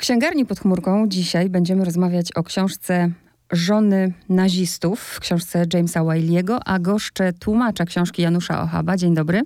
księgarni pod chmurką dzisiaj będziemy rozmawiać o książce żony nazistów w książce Jamesa Wiley'ego, a goszczę tłumacza książki Janusza Ochaba. Dzień dobry.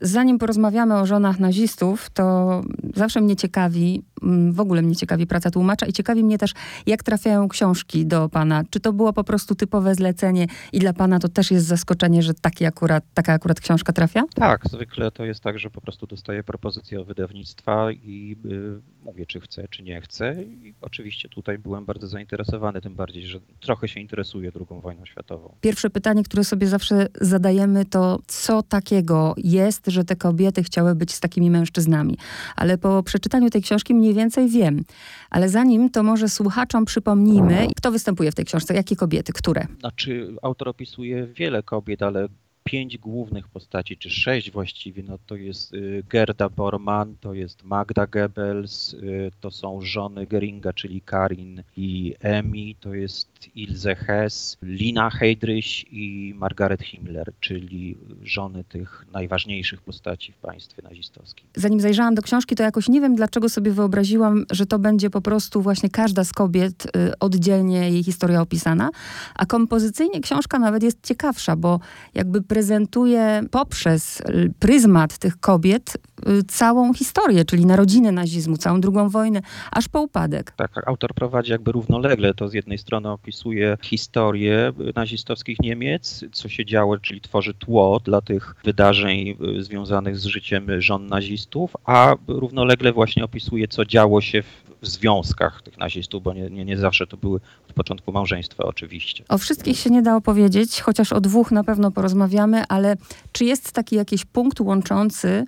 Zanim porozmawiamy o żonach nazistów, to zawsze mnie ciekawi, mm, w ogóle mnie ciekawi praca tłumacza i ciekawi mnie też, jak trafiają książki do pana. Czy to było po prostu typowe zlecenie i dla pana to też jest zaskoczenie, że taki akurat, taka akurat książka trafia? Tak, zwykle to jest tak, że po prostu dostaję propozycję od wydawnictwa i y, mówię, czy chcę, czy nie chcę. I oczywiście tutaj byłem bardzo zainteresowany, tym bardziej, że trochę się interesuję II wojną światową. Pierwsze pytanie, które sobie zawsze zadajemy, to co takiego jest, że te kobiety chciały być z takimi mężczyznami. Ale po przeczytaniu tej książki mniej więcej wiem. Ale zanim, to może słuchaczom przypomnijmy, kto występuje w tej książce, jakie kobiety, które? Znaczy, autor opisuje wiele kobiet, ale pięć głównych postaci, czy sześć właściwie, no to jest y, Gerda Bormann, to jest Magda Goebbels, y, to są żony Geringa, czyli Karin i Emi, to jest Ilse Hess, Lina Heydrich i Margaret Himmler, czyli żony tych najważniejszych postaci w państwie nazistowskim. Zanim zajrzałam do książki, to jakoś nie wiem, dlaczego sobie wyobraziłam, że to będzie po prostu właśnie każda z kobiet y, oddzielnie jej historia opisana, a kompozycyjnie książka nawet jest ciekawsza, bo jakby prezentuje poprzez pryzmat tych kobiet y, całą historię, czyli narodziny nazizmu, całą drugą wojnę, aż po upadek. Tak, autor prowadzi jakby równolegle to z jednej strony opisuje historię nazistowskich Niemiec, co się działo, czyli tworzy tło dla tych wydarzeń y, związanych z życiem żon nazistów, a równolegle właśnie opisuje, co działo się w w związkach tych nazistów, bo nie, nie, nie zawsze to były od początku małżeństwa oczywiście. O wszystkich się nie da opowiedzieć, chociaż o dwóch na pewno porozmawiamy, ale czy jest taki jakiś punkt łączący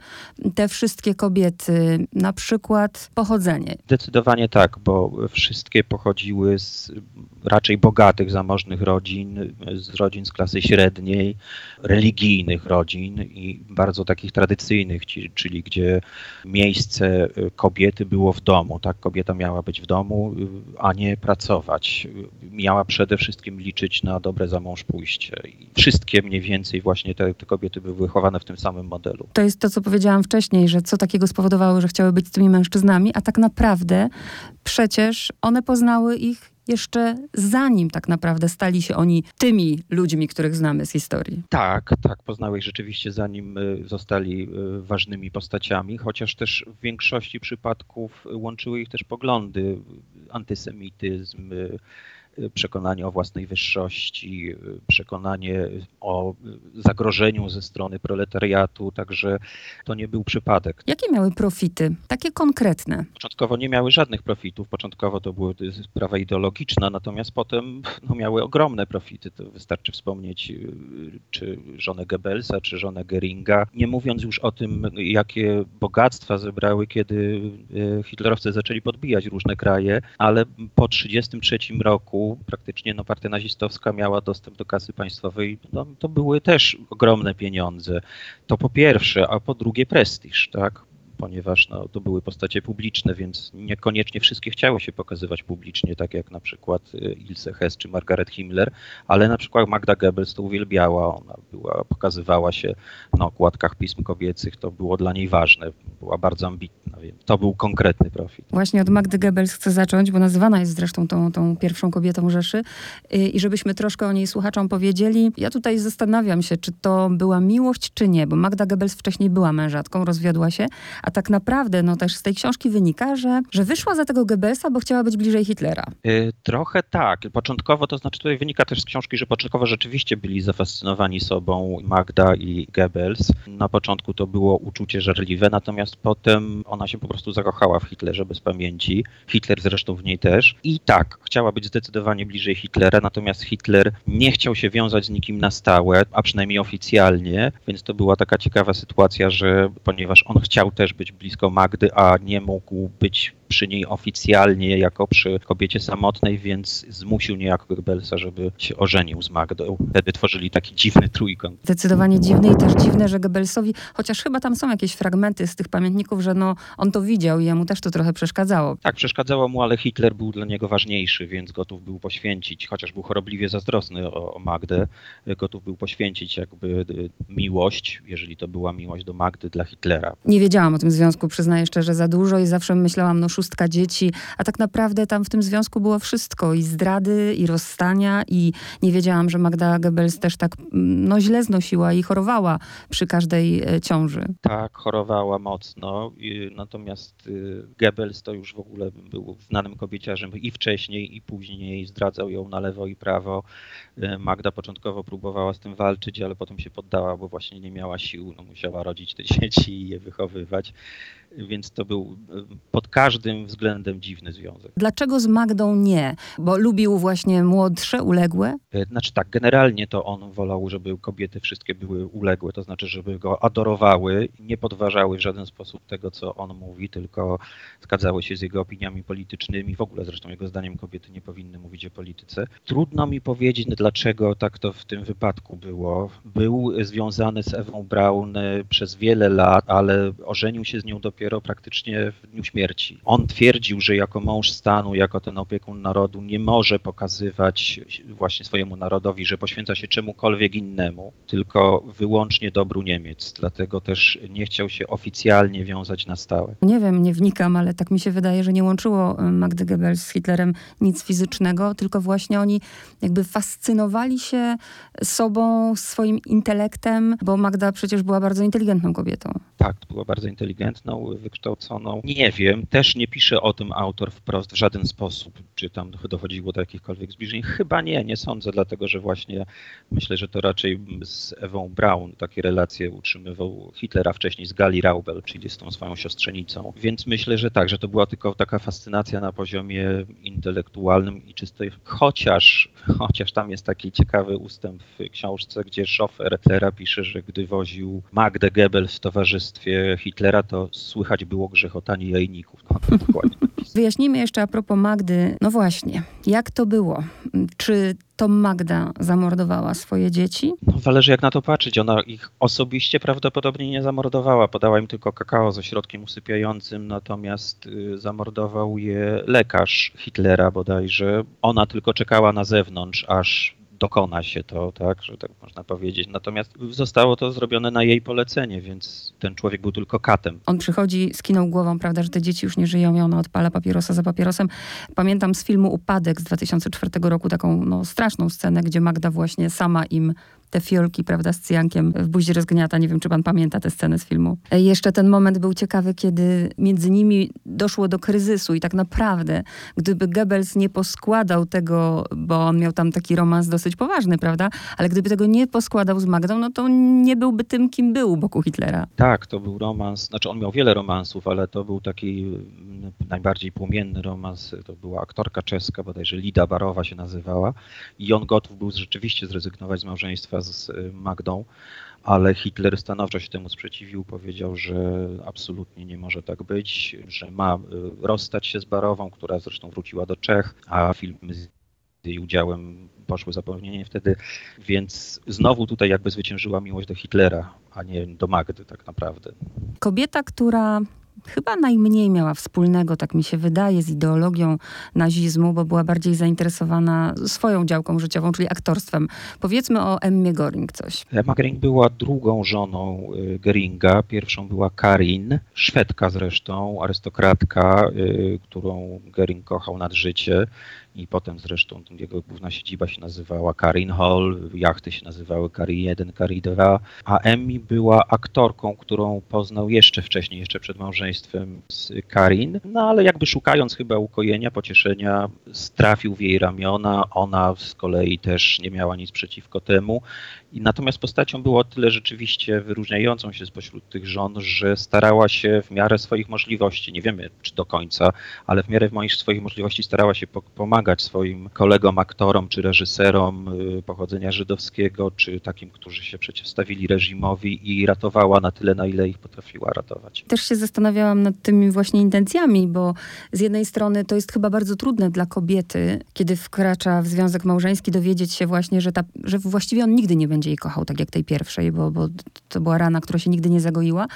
te wszystkie kobiety, na przykład pochodzenie? Zdecydowanie tak, bo wszystkie pochodziły z raczej bogatych, zamożnych rodzin, z rodzin z klasy średniej, religijnych rodzin i bardzo takich tradycyjnych, czyli gdzie miejsce kobiety było w domu. Tak, kobieta miała być w domu, a nie pracować. Miała przede wszystkim liczyć na dobre zamąż pójście. I wszystkie mniej więcej właśnie te, te kobiety były wychowane w tym samym modelu. To jest to, co powiedziałam wcześniej, że co takiego spowodowało, że chciały być z tymi mężczyznami, a tak naprawdę przecież one poznały ich jeszcze zanim tak naprawdę stali się oni tymi ludźmi, których znamy z historii. Tak, tak, poznały ich rzeczywiście zanim y, zostali y, ważnymi postaciami, chociaż też w większości przypadków łączyły ich też poglądy, antysemityzm, y, przekonanie o własnej wyższości, przekonanie o zagrożeniu ze strony proletariatu, także to nie był przypadek. Jakie miały profity, takie konkretne? Początkowo nie miały żadnych profitów, początkowo to była sprawa ideologiczna, natomiast potem no, miały ogromne profity. To wystarczy wspomnieć czy żonę Goebbelsa, czy żonę Geringa, nie mówiąc już o tym, jakie bogactwa zebrały, kiedy hitlerowcy zaczęli podbijać różne kraje, ale po 1933 roku praktycznie no, partia nazistowska miała dostęp do kasy państwowej, no, to były też ogromne pieniądze. To po pierwsze, a po drugie prestiż, tak? Ponieważ no, to były postacie publiczne, więc niekoniecznie wszystkie chciały się pokazywać publicznie, tak jak na przykład y, Ilse Hess czy Margaret Himmler, ale na przykład Magda Goebbels to uwielbiała, ona była, pokazywała się na okładkach pism kobiecych, to było dla niej ważne, była bardzo ambitna, więc to był konkretny profil. Właśnie od Magdy Goebbels chcę zacząć, bo nazywana jest zresztą tą, tą pierwszą kobietą Rzeszy y, i żebyśmy troszkę o niej słuchaczom powiedzieli, ja tutaj zastanawiam się, czy to była miłość, czy nie, bo Magda Goebbels wcześniej była mężatką, rozwiodła się, a a tak naprawdę no, też z tej książki wynika, że, że wyszła za tego Goebbelsa, bo chciała być bliżej Hitlera. Yy, trochę tak. Początkowo, to znaczy tutaj wynika też z książki, że początkowo rzeczywiście byli zafascynowani sobą Magda i Goebbels. Na początku to było uczucie żarliwe, natomiast potem ona się po prostu zakochała w Hitlerze bez pamięci. Hitler zresztą w niej też. I tak, chciała być zdecydowanie bliżej Hitlera, natomiast Hitler nie chciał się wiązać z nikim na stałe, a przynajmniej oficjalnie, więc to była taka ciekawa sytuacja, że ponieważ on chciał też być blisko Magdy, a nie mógł być przy niej oficjalnie jako przy kobiecie samotnej, więc zmusił niejako Goebbelsa, żeby się ożenił z Magdą. Wtedy tworzyli taki dziwny trójkąt. Zdecydowanie dziwny i też dziwne, że Goebbelsowi, chociaż chyba tam są jakieś fragmenty z tych pamiętników, że no, on to widział i jemu też to trochę przeszkadzało. Tak, przeszkadzało mu, ale Hitler był dla niego ważniejszy, więc gotów był poświęcić, chociaż był chorobliwie zazdrosny o, o Magdę, gotów był poświęcić jakby y, miłość, jeżeli to była miłość do Magdy dla Hitlera. Nie wiedziałam o tym związku, przyznaję szczerze, za dużo i zawsze myślałam, no szóstka dzieci, a tak naprawdę tam w tym związku było wszystko i zdrady, i rozstania, i nie wiedziałam, że Magda Goebbels też tak mm, no, źle znosiła i chorowała przy każdej e, ciąży. Tak, chorowała mocno, natomiast y, Goebbels to już w ogóle był znanym kobieciarzem i wcześniej, i później zdradzał ją na lewo i prawo. E, Magda początkowo próbowała z tym walczyć, ale potem się poddała, bo właśnie nie miała sił, no musiała rodzić te dzieci i je wychowywać więc to był e, pod każdym względem dziwny związek. Dlaczego z Magdą nie? Bo lubił właśnie młodsze, uległe? E, znaczy tak, generalnie to on wolał, żeby kobiety wszystkie były uległe, to znaczy, żeby go adorowały, nie podważały w żaden sposób tego, co on mówi, tylko zgadzały się z jego opiniami politycznymi. W ogóle zresztą jego zdaniem kobiety nie powinny mówić o polityce. Trudno mi powiedzieć, dlaczego tak to w tym wypadku było. Był związany z Ewą Braun e, przez wiele lat, ale ożenił się z nią dopiero dopiero praktycznie w dniu śmierci. On twierdził, że jako mąż stanu, jako ten opiekun narodu nie może pokazywać właśnie swojemu narodowi, że poświęca się czemukolwiek innemu, tylko wyłącznie dobru Niemiec. Dlatego też nie chciał się oficjalnie wiązać na stałe. Nie wiem, nie wnikam, ale tak mi się wydaje, że nie łączyło e, Magdy Goebbels z Hitlerem nic fizycznego, tylko właśnie oni jakby fascynowali się sobą, swoim intelektem, bo Magda przecież była bardzo inteligentną kobietą. Tak, była bardzo inteligentną, wykształconą. Nie wiem, też nie pisze o tym autor wprost w żaden sposób, czy tam dochodziło do jakichkolwiek zbliżeń. Chyba nie, nie sądzę, dlatego że właśnie myślę, że to raczej z Ewą Braun takie relacje utrzymywał Hitler, a wcześniej z Gali Raubel, czyli z tą swoją siostrzenicą. Więc myślę, że tak, że to była tylko taka fascynacja na poziomie intelektualnym i czystej, chociaż, chociaż tam jest taki ciekawy ustęp w książce, gdzie szofer Hitlera pisze, że gdy woził Magdę Goebbels w towarzystwie Hitlera, to słychać było grzechotanie jajników. No, dokładnie. Wyjaśnijmy jeszcze a propos Magdy. No właśnie, jak to było? Czy to Magda zamordowała swoje dzieci? No, zależy jak na to patrzeć. Ona ich osobiście prawdopodobnie nie zamordowała. Podała im tylko kakao ze środkiem usypiającym, natomiast y, zamordował je lekarz Hitlera bodajże. Ona tylko czekała na zewnątrz, aż dokona się to, tak, że tak można powiedzieć. Natomiast zostało to zrobione na jej polecenie, więc ten człowiek był tylko katem. On przychodzi, skinął głową, prawda, że te dzieci już nie żyją i ona odpala papierosa za papierosem. Pamiętam z filmu Upadek z 2004 roku taką no, straszną scenę, gdzie Magda właśnie sama im te fiolki, prawda, z cyjankiem w buzi rozgniata. Nie wiem, czy pan pamięta tę scenę z filmu. Jeszcze ten moment był ciekawy, kiedy między nimi doszło do kryzysu i tak naprawdę, gdyby Goebbels nie poskładał tego, bo on miał tam taki romans dosyć poważny, prawda, ale gdyby tego nie poskładał z Magdą, no to nie byłby tym, kim był u boku Hitlera. Tak, to był romans, znaczy on miał wiele romansów, ale to był taki mm, najbardziej płomienny romans, to była aktorka czeska, bodajże Lida Barowa się nazywała i on gotów był rzeczywiście zrezygnować z małżeństwa z Magdą, ale Hitler stanowczo się temu sprzeciwił, powiedział, że absolutnie nie może tak być, że ma y, rozstać się z Barową, która zresztą wróciła do Czech, a filmy z jej udziałem poszły zapomnienie wtedy, więc znowu tutaj jakby zwyciężyła miłość do Hitlera, a nie do Magdy tak naprawdę. Kobieta, która chyba najmniej miała wspólnego, tak mi się wydaje, z ideologią nazizmu, bo była bardziej zainteresowana swoją działką życiową, czyli aktorstwem. Powiedzmy o Emmie Goring coś. Emma Goring była drugą żoną y, Geringa. Pierwszą była Karin, Szwedka zresztą, arystokratka, y, którą Gering kochał nad życie i potem zresztą jego główna siedziba się nazywała Karin Hall, jachty się nazywały Kari 1, Kari 2, a Emmy była aktorką, którą poznał jeszcze wcześniej, jeszcze przed małżeństwem z Karin, no ale jakby szukając chyba ukojenia, pocieszenia, strafił w jej ramiona, ona z kolei też nie miała nic przeciwko temu. I natomiast postacią było tyle rzeczywiście wyróżniającą się spośród tych żon, że starała się w miarę swoich możliwości, nie wiemy czy do końca, ale w miarę swoich możliwości starała się pomagać swoim kolegom, aktorom czy reżyserom y, pochodzenia żydowskiego, czy takim, którzy się przeciwstawili reżimowi i ratowała na tyle, na ile ich potrafiła ratować. Też się zastanawiałam nad tymi właśnie intencjami, bo z jednej strony to jest chyba bardzo trudne dla kobiety, kiedy wkracza w związek małżeński, dowiedzieć się właśnie, że, ta, że właściwie on nigdy nie będzie będzie jej kochał tak jak tej pierwszej, bo, bo to była rana, która się nigdy nie zagoiła,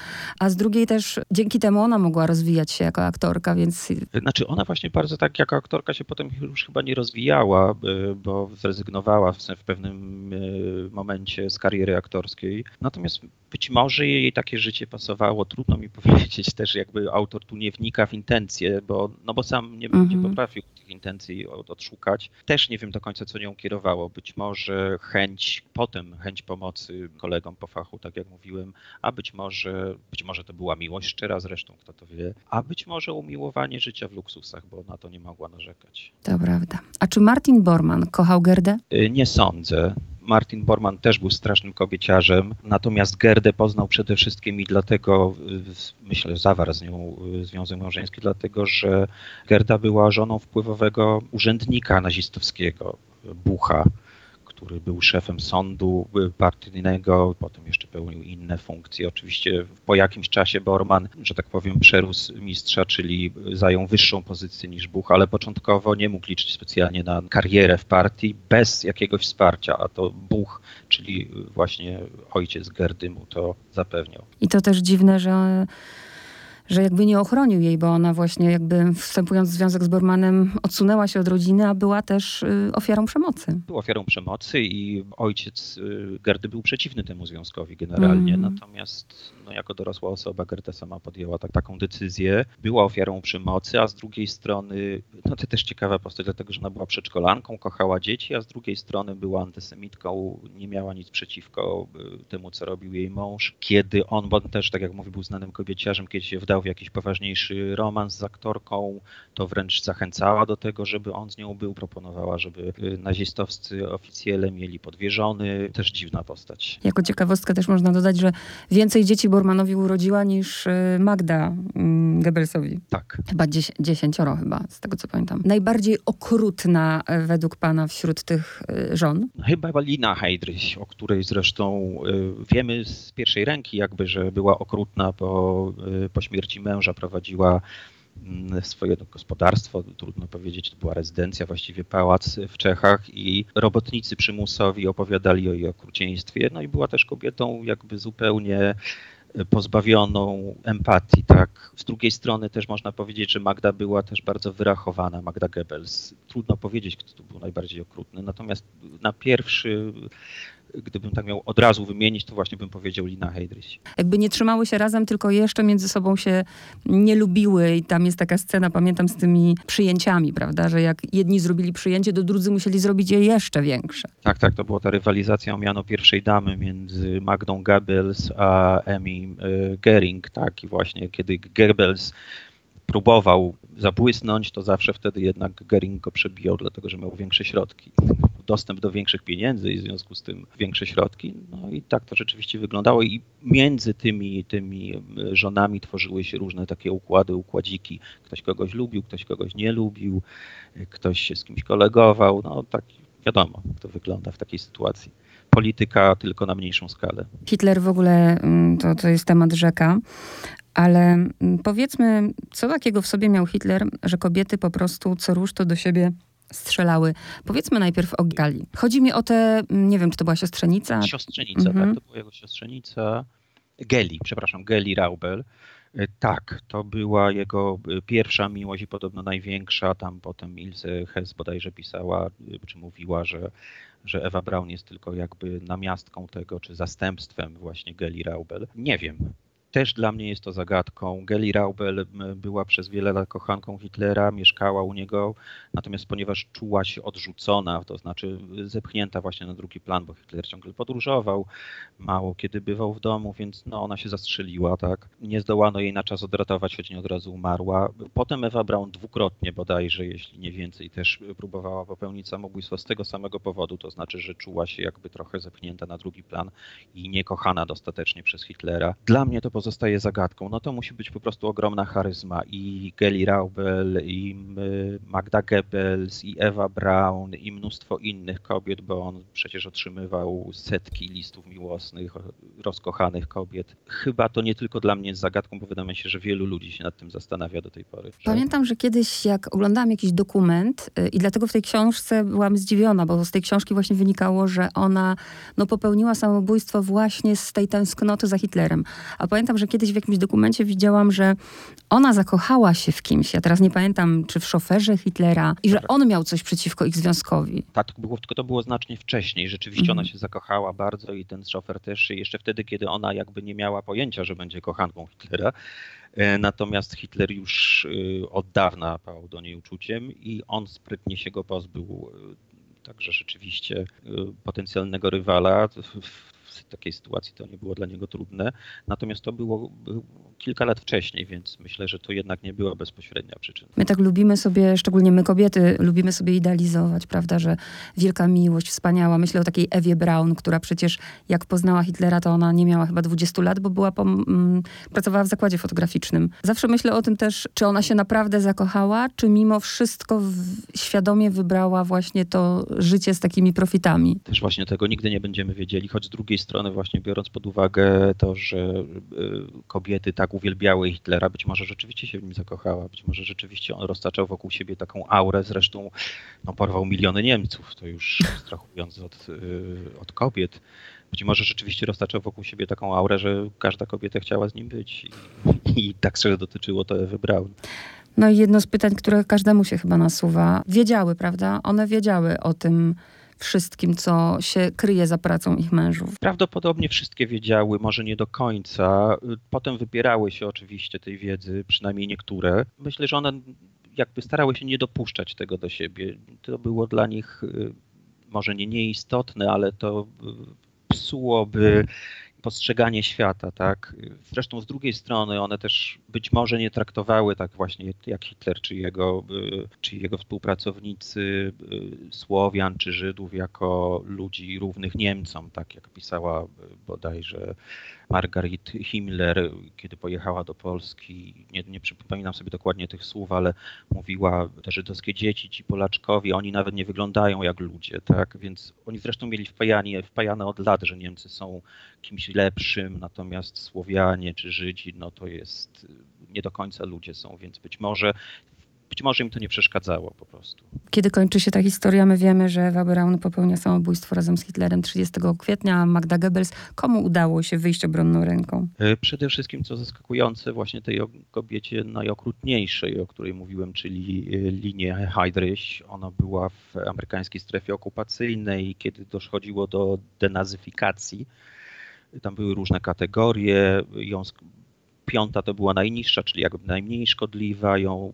a z drugiej też dzięki temu ona mogła rozwijać się jako aktorka, więc... Znaczy ona właśnie bardzo tak jako aktorka się potem już chyba nie rozwijała, bo zrezygnowała w, pewnym y, momencie z kariery aktorskiej. Natomiast być może jej takie życie pasowało, trudno mi powiedzieć też jakby autor tu nie wnika w intencje, bo, no bo sam nie, -hmm. nie mhm. potrafił tych intencji odszukać. Też nie wiem do końca, co nią kierowało. Być może chęć, potem chęć pomocy kolegom po fachu, tak jak mówiłem, a być może, być może to była miłość szczera zresztą, kto to wie, a być może umiłowanie życia w luksusach, bo na to nie mogła narzekać. To prawda. A czy Martin Bormann kochał Gerdę? Y, nie sądzę. Martin Bormann też był strasznym kobieciarzem, natomiast Gerdę poznał przede wszystkim i dlatego, y, myślę, zawarł z nią y, związek małżeński, dlatego że Gerda była żoną wpływowego urzędnika nazistowskiego, Bucha który był szefem sądu partyjnego, potem jeszcze pełnił inne funkcje. Oczywiście po jakimś czasie Borman, że tak powiem, przerósł mistrza, czyli zajął wyższą pozycję niż Buch, ale początkowo nie mógł liczyć specjalnie na karierę w partii bez jakiegoś wsparcia, a to Buch, czyli właśnie ojciec Gerdy mu to zapewniał. I to też dziwne, że że jakby nie ochronił jej, bo ona właśnie jakby wstępując w związek z Bormanem odsunęła się od rodziny, a była też y, ofiarą przemocy. Był ofiarą przemocy i ojciec y, Gerdy był przeciwny temu związkowi generalnie, mm. natomiast no, jako dorosła osoba Gerda sama podjęła tak, taką decyzję. Była ofiarą przemocy, a z drugiej strony, no to też ciekawa postać, dlatego że ona była przedszkolanką, kochała dzieci, a z drugiej strony była antysemitką, nie miała nic przeciwko y, temu, co robił jej mąż. Kiedy on, bo on też, tak jak mówię, był znanym kobieciarzem, kiedy się wdał wdał w jakiś poważniejszy romans z aktorką, to wręcz zachęcała do tego, żeby on z nią był, proponowała, żeby y, nazistowscy oficjele mieli podwierzony. Też dziwna postać. Jako ciekawostkę też można dodać, że więcej dzieci Bormanowi urodziła niż y, Magda mm, Goebbelsowi. Tak. Chyba dziesięcioro chyba, z tego co pamiętam. Najbardziej okrutna e, według pana wśród tych y, żon? Chyba Lina Heydrich, o której zresztą wiemy z pierwszej ręki jakby, że była okrutna po, po śmierci śmierci męża prowadziła mm, swoje gospodarstwo, trudno powiedzieć, to była rezydencja, właściwie pałac w Czechach i robotnicy przymusowi opowiadali o jej okrucieństwie, no i była też kobietą jakby zupełnie pozbawioną empatii, tak. Z drugiej strony też można powiedzieć, że Magda była też bardzo wyrachowana, Magda Goebbels. Trudno powiedzieć, kto tu był najbardziej okrutny, natomiast na pierwszy gdybym tak miał od razu wymienić, to właśnie bym powiedział Lina Heydrich. Jakby nie trzymały się razem, tylko jeszcze między sobą się nie lubiły i tam jest taka scena, pamiętam, z tymi przyjęciami, prawda, że jak jedni zrobili przyjęcie, to drudzy musieli zrobić je jeszcze większe. Tak, tak, to była ta rywalizacja o miano pierwszej damy między Magdą Goebbels a Emmy e, Gering, tak, i właśnie kiedy Goebbels próbował zabłysnąć, to zawsze wtedy jednak Gering go przebijał, dlatego że miał większe środki. Dostęp do większych pieniędzy i w związku z tym większe środki. No i tak to rzeczywiście wyglądało i między tymi, tymi żonami tworzyły się różne takie układy, układziki. Ktoś kogoś lubił, ktoś kogoś nie lubił, ktoś się z kimś kolegował. No tak wiadomo, jak to wygląda w takiej sytuacji polityka tylko na mniejszą skalę. Hitler w ogóle mm, to, to jest temat rzeka, ale mm, powiedzmy, co takiego w sobie miał Hitler, że kobiety po prostu co rusz to do siebie strzelały. Powiedzmy najpierw o Gali. Chodzi mi o te, mm, nie wiem, czy to była siostrzenica? Siostrzenica, tak, mhm. tak, to była jego siostrzenica. Geli, przepraszam, Geli Raubel. E, tak, to była jego e, pierwsza miłość i podobno największa. Tam potem Ilse Hess bodajże pisała, e, czy mówiła, że, że Ewa Braun jest tylko jakby namiastką tego, czy zastępstwem właśnie Geli Raubel. Nie wiem. Też dla mnie jest to zagadką. Geli Raubel była przez wiele lat kochanką Hitlera, mieszkała u niego, natomiast ponieważ czuła się odrzucona, to znaczy zepchnięta właśnie na drugi plan, bo Hitler ciągle podróżował, mało kiedy bywał w domu, więc no, ona się zastrzeliła, tak. Nie zdołano jej na czas odratować, choć nie od razu umarła. Potem Ewa Braun dwukrotnie bodajże, jeśli nie więcej, też próbowała popełnić samobójstwo z tego samego powodu, to znaczy, że czuła się jakby trochę zepchnięta na drugi plan i niekochana dostatecznie przez Hitlera. Dla mnie to pozostaje zagadką. No to musi być po prostu ogromna charyzma i Geli Raubel, i Magda Goebbels, i Ewa Braun, i mnóstwo innych kobiet, bo on przecież otrzymywał setki listów miłosnych, rozkochanych kobiet. Chyba to nie tylko dla mnie jest zagadką, bo wydaje mi się, że wielu ludzi się nad tym zastanawia do tej pory. Pamiętam, że kiedyś jak oglądałam jakiś dokument y, i dlatego w tej książce byłam zdziwiona, bo z tej książki właśnie wynikało, że ona no, popełniła samobójstwo właśnie z tej tęsknoty za Hitlerem. A pamiętam, że kiedyś w jakimś dokumencie widziałam, że ona zakochała się w kimś. Ja teraz nie pamiętam, czy w szoferze Hitlera i że on miał coś przeciwko ich związkowi. Tak, było, tylko to było znacznie wcześniej. Rzeczywiście ona mhm. się zakochała bardzo i ten szofer też. Jeszcze wtedy, kiedy ona jakby nie miała pojęcia, że będzie kochanką Hitlera. E, natomiast Hitler już e, od dawna pał do niej uczuciem i on sprytnie się go pozbył. E, także rzeczywiście potencjalnego rywala w takiej sytuacji to nie było dla niego trudne. Natomiast to było kilka lat wcześniej, więc myślę, że to jednak nie była bezpośrednia przyczyna. My tak lubimy sobie, szczególnie my kobiety, lubimy sobie idealizować, prawda, że wielka miłość, wspaniała. Myślę o takiej Ewie Braun, która przecież jak poznała Hitlera, to ona nie miała chyba 20 lat, bo była mm, pracowała w zakładzie fotograficznym. Zawsze myślę o tym też, czy ona się naprawdę zakochała, czy mimo wszystko świadomie wybrała właśnie to życie z takimi profitami. Też właśnie tego nigdy nie będziemy wiedzieli, choć z drugiej strony właśnie biorąc pod uwagę to, że y, kobiety tak uwielbiały Hitlera, być może rzeczywiście się w nim zakochała, być może rzeczywiście on roztaczał wokół siebie taką aurę, zresztą no, porwał miliony Niemców, to już abstrahując od, y, od kobiet. Być może rzeczywiście roztaczał wokół siebie taką aurę, że każda kobieta chciała z nim być i, i tak szczerze dotyczyło to Ewy. No i jedno z pytań, które każdemu się chyba nasuwa. Wiedziały, prawda? One wiedziały o tym, wszystkim, co się kryje za pracą ich mężów? Prawdopodobnie wszystkie wiedziały, może nie do końca. Potem wybierały się oczywiście tej wiedzy, przynajmniej niektóre. Myślę, że one jakby starały się nie dopuszczać tego do siebie. To było dla nich y, może nie nieistotne, ale to y, psułoby postrzeganie świata, tak? Zresztą z drugiej strony one też być może nie traktowały tak właśnie jak Hitler czy jego, y, czy jego współpracownicy y, Słowian czy Żydów jako ludzi równych Niemcom, tak jak pisała bodajże Margarit Himmler, kiedy pojechała do Polski, nie, nie przypominam sobie dokładnie tych słów, ale mówiła, te żydowskie dzieci, ci Polaczkowi, oni nawet nie wyglądają jak ludzie, tak? Więc oni zresztą mieli wpajanie, wpajane od lat, że Niemcy są kimś lepszym, natomiast Słowianie czy Żydzi, no to jest nie do końca ludzie są, więc być może być może im to nie przeszkadzało po prostu. Kiedy kończy się ta historia, my wiemy, że Ewa Braun popełnia samobójstwo razem z Hitlerem 30 kwietnia, a Magda Goebbels. Komu udało się wyjść obronną ręką? E, przede wszystkim, co zaskakujące, właśnie tej kobiecie najokrutniejszej, o której mówiłem, czyli e, linie Heydrich. Ona była w amerykańskiej strefie okupacyjnej, kiedy dochodziło do denazyfikacji. Tam były różne kategorie. Ją piąta to była najniższa, czyli jakby najmniej szkodliwa, ją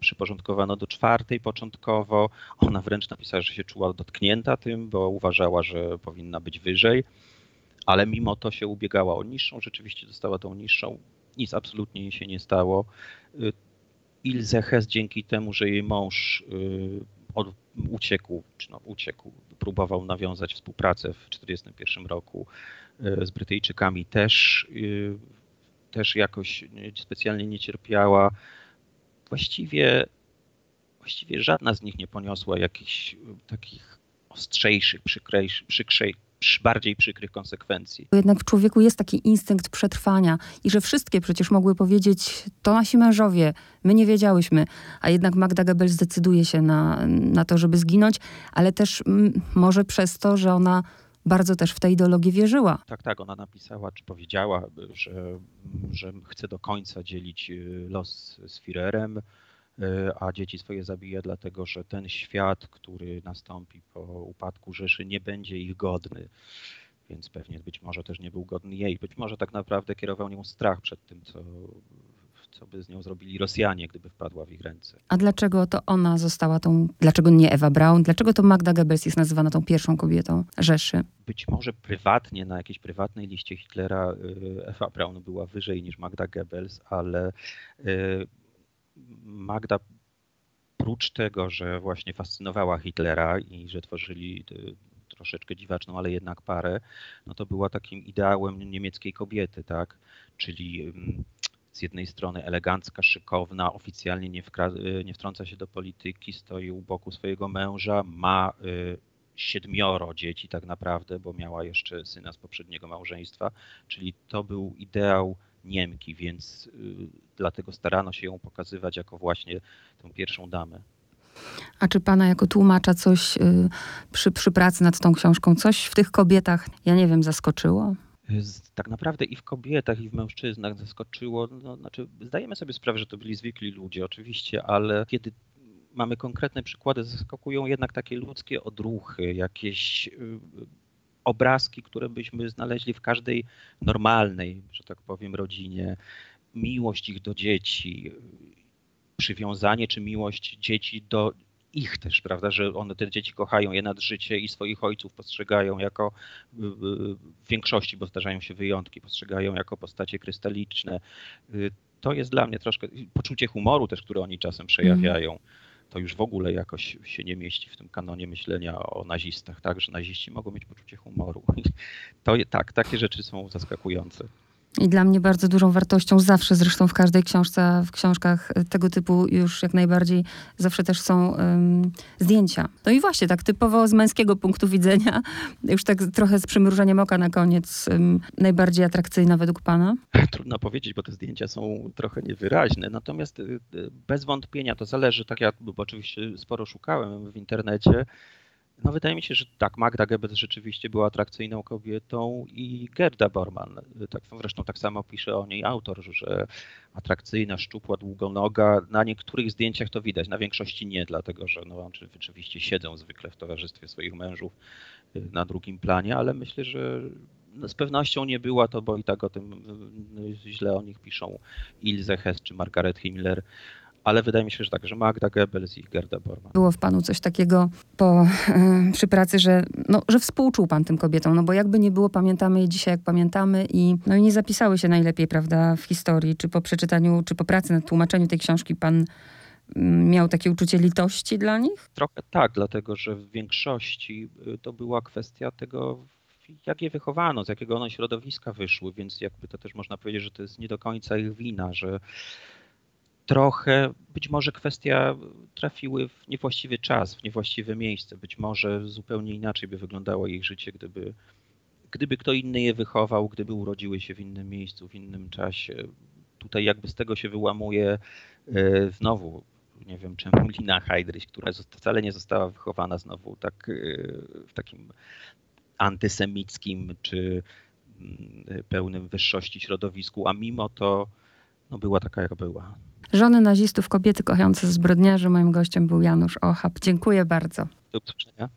przyporządkowano do czwartej początkowo. Ona wręcz napisała, że się czuła dotknięta tym, bo uważała, że powinna być wyżej, ale mimo to się ubiegała o niższą, rzeczywiście dostała tą niższą. Nic absolutnie się nie stało. Ilze Hess dzięki temu, że jej mąż y, uciekł, czy no, uciekł, próbował nawiązać współpracę w 1941 roku y, z Brytyjczykami, też y, też jakoś specjalnie nie cierpiała. Właściwie, właściwie żadna z nich nie poniosła jakichś takich ostrzejszych, przykrzejszych, przykrzej, bardziej przykrych konsekwencji. Jednak w człowieku jest taki instynkt przetrwania i że wszystkie przecież mogły powiedzieć, to nasi mężowie, my nie wiedziałyśmy, a jednak Magda Gabel zdecyduje się na, na to, żeby zginąć, ale też m, może przez to, że ona bardzo też w tej ideologii wierzyła. Tak, tak, ona napisała, czy powiedziała, że, że chce do końca dzielić y, los z Führerem, y, a dzieci swoje zabija, dlatego że ten świat, który nastąpi po upadku Rzeszy, nie będzie ich godny. Więc pewnie być może też nie był godny jej. Być może tak naprawdę kierował nią strach przed tym, co co by z nią zrobili Rosjanie, gdyby wpadła w ich ręce. A dlaczego to ona została tą, dlaczego nie Ewa Braun, dlaczego to Magda Goebbels jest nazywana tą pierwszą kobietą Rzeszy? Być może prywatnie, na jakiejś prywatnej liście Hitlera y, Ewa Braun była wyżej niż Magda Goebbels, ale y, Magda prócz tego, że właśnie fascynowała Hitlera i że tworzyli y, troszeczkę dziwaczną, ale jednak parę, no to była takim ideałem niemieckiej kobiety, tak? Czyli z jednej strony elegancka, szykowna, oficjalnie nie, wkra- nie wtrąca się do polityki, stoi u boku swojego męża, ma y, siedmioro dzieci tak naprawdę, bo miała jeszcze syna z poprzedniego małżeństwa, czyli to był ideał Niemki, więc y, dlatego starano się ją pokazywać jako właśnie tę pierwszą damę. A czy pana jako tłumacza coś y, przy, przy pracy nad tą książką, coś w tych kobietach, ja nie wiem, zaskoczyło? tak naprawdę i w kobietach, i w mężczyznach zaskoczyło. No, znaczy, zdajemy sobie sprawę, że to byli zwykli ludzie, oczywiście, ale kiedy mamy konkretne przykłady, zaskakują jednak takie ludzkie odruchy, jakieś y, obrazki, które byśmy znaleźli w każdej normalnej, że tak powiem, rodzinie. Miłość ich do dzieci, przywiązanie czy miłość dzieci do ich też, prawda, że one te dzieci kochają je nad życie i swoich ojców postrzegają jako y, y, w większości, bo zdarzają się wyjątki, postrzegają jako postacie krystaliczne. To jest dla mnie troszkę poczucie humoru też, które oni czasem przejawiają. Mm to już w ogóle jakoś się nie mieści w tym kanonie myślenia o nazistach, tak, że naziści mogą mieć poczucie humoru. To tak, takie rzeczy są zaskakujące. I dla mnie bardzo dużą wartością zawsze, zresztą w każdej książce, w książkach tego typu już jak najbardziej zawsze też są zdjęcia. No i właśnie tak typowo z męskiego punktu widzenia, już tak trochę z przymrużeniem oka na koniec, najbardziej atrakcyjna według pana? Trudno powiedzieć, bo te zdjęcia są trochę niewyraźne, natomiast y, y, bez wątpienia to zależy, tak bo oczywiście sporo szukałem w internecie, no wydaje mi się, że tak, Magda Goebbels rzeczywiście była atrakcyjną kobietą i Gerda Bormann, tak, zresztą tak samo pisze o niej autor, że atrakcyjna, szczupła, długonoga. Na niektórych zdjęciach to widać, na większości nie, dlatego że no, rzeczywiście siedzą zwykle w towarzystwie swoich mężów y, na drugim planie, ale myślę, że no, z pewnością nie była to, bo i tak o tym y, źle o nich piszą Ilse Hess czy Margaret Himmler ale wydaje mi się, że tak, że Magda Goebbels i Gerda Bormann. Było w panu coś takiego po, e, przy pracy, że, no, że współczuł pan tym kobietom, no bo jakby nie było, pamiętamy je dzisiaj jak pamiętamy i, no, i nie zapisały się najlepiej, prawda, w historii, czy po przeczytaniu, czy po pracy nad tłumaczeniu tej książki pan mm, miał takie uczucie litości dla nich? Trochę tak, dlatego że w większości y, to była kwestia tego, jak je wychowano, z jakiego one środowiska wyszły, więc jakby to też można powiedzieć, że to jest nie do końca ich wina, że trochę, być może kwestia trafiły w niewłaściwy czas, w niewłaściwe miejsce. Być może zupełnie inaczej by wyglądało ich życie, gdyby, gdyby kto inny je wychował, gdyby urodziły się w innym miejscu, w innym czasie. Tutaj jakby z tego się wyłamuje e, znowu, nie wiem czemu, Lina Heidrich, która wcale nie została wychowana znowu tak e, w takim antysemickim czy mm, pełnym wyższości środowisku, a mimo to no, była taka, jak była. Żony nazistów, kobiety kochające zbrodniarzy. Moim gościem był Janusz Ochab. Dziękuję bardzo. Do usłyszenia.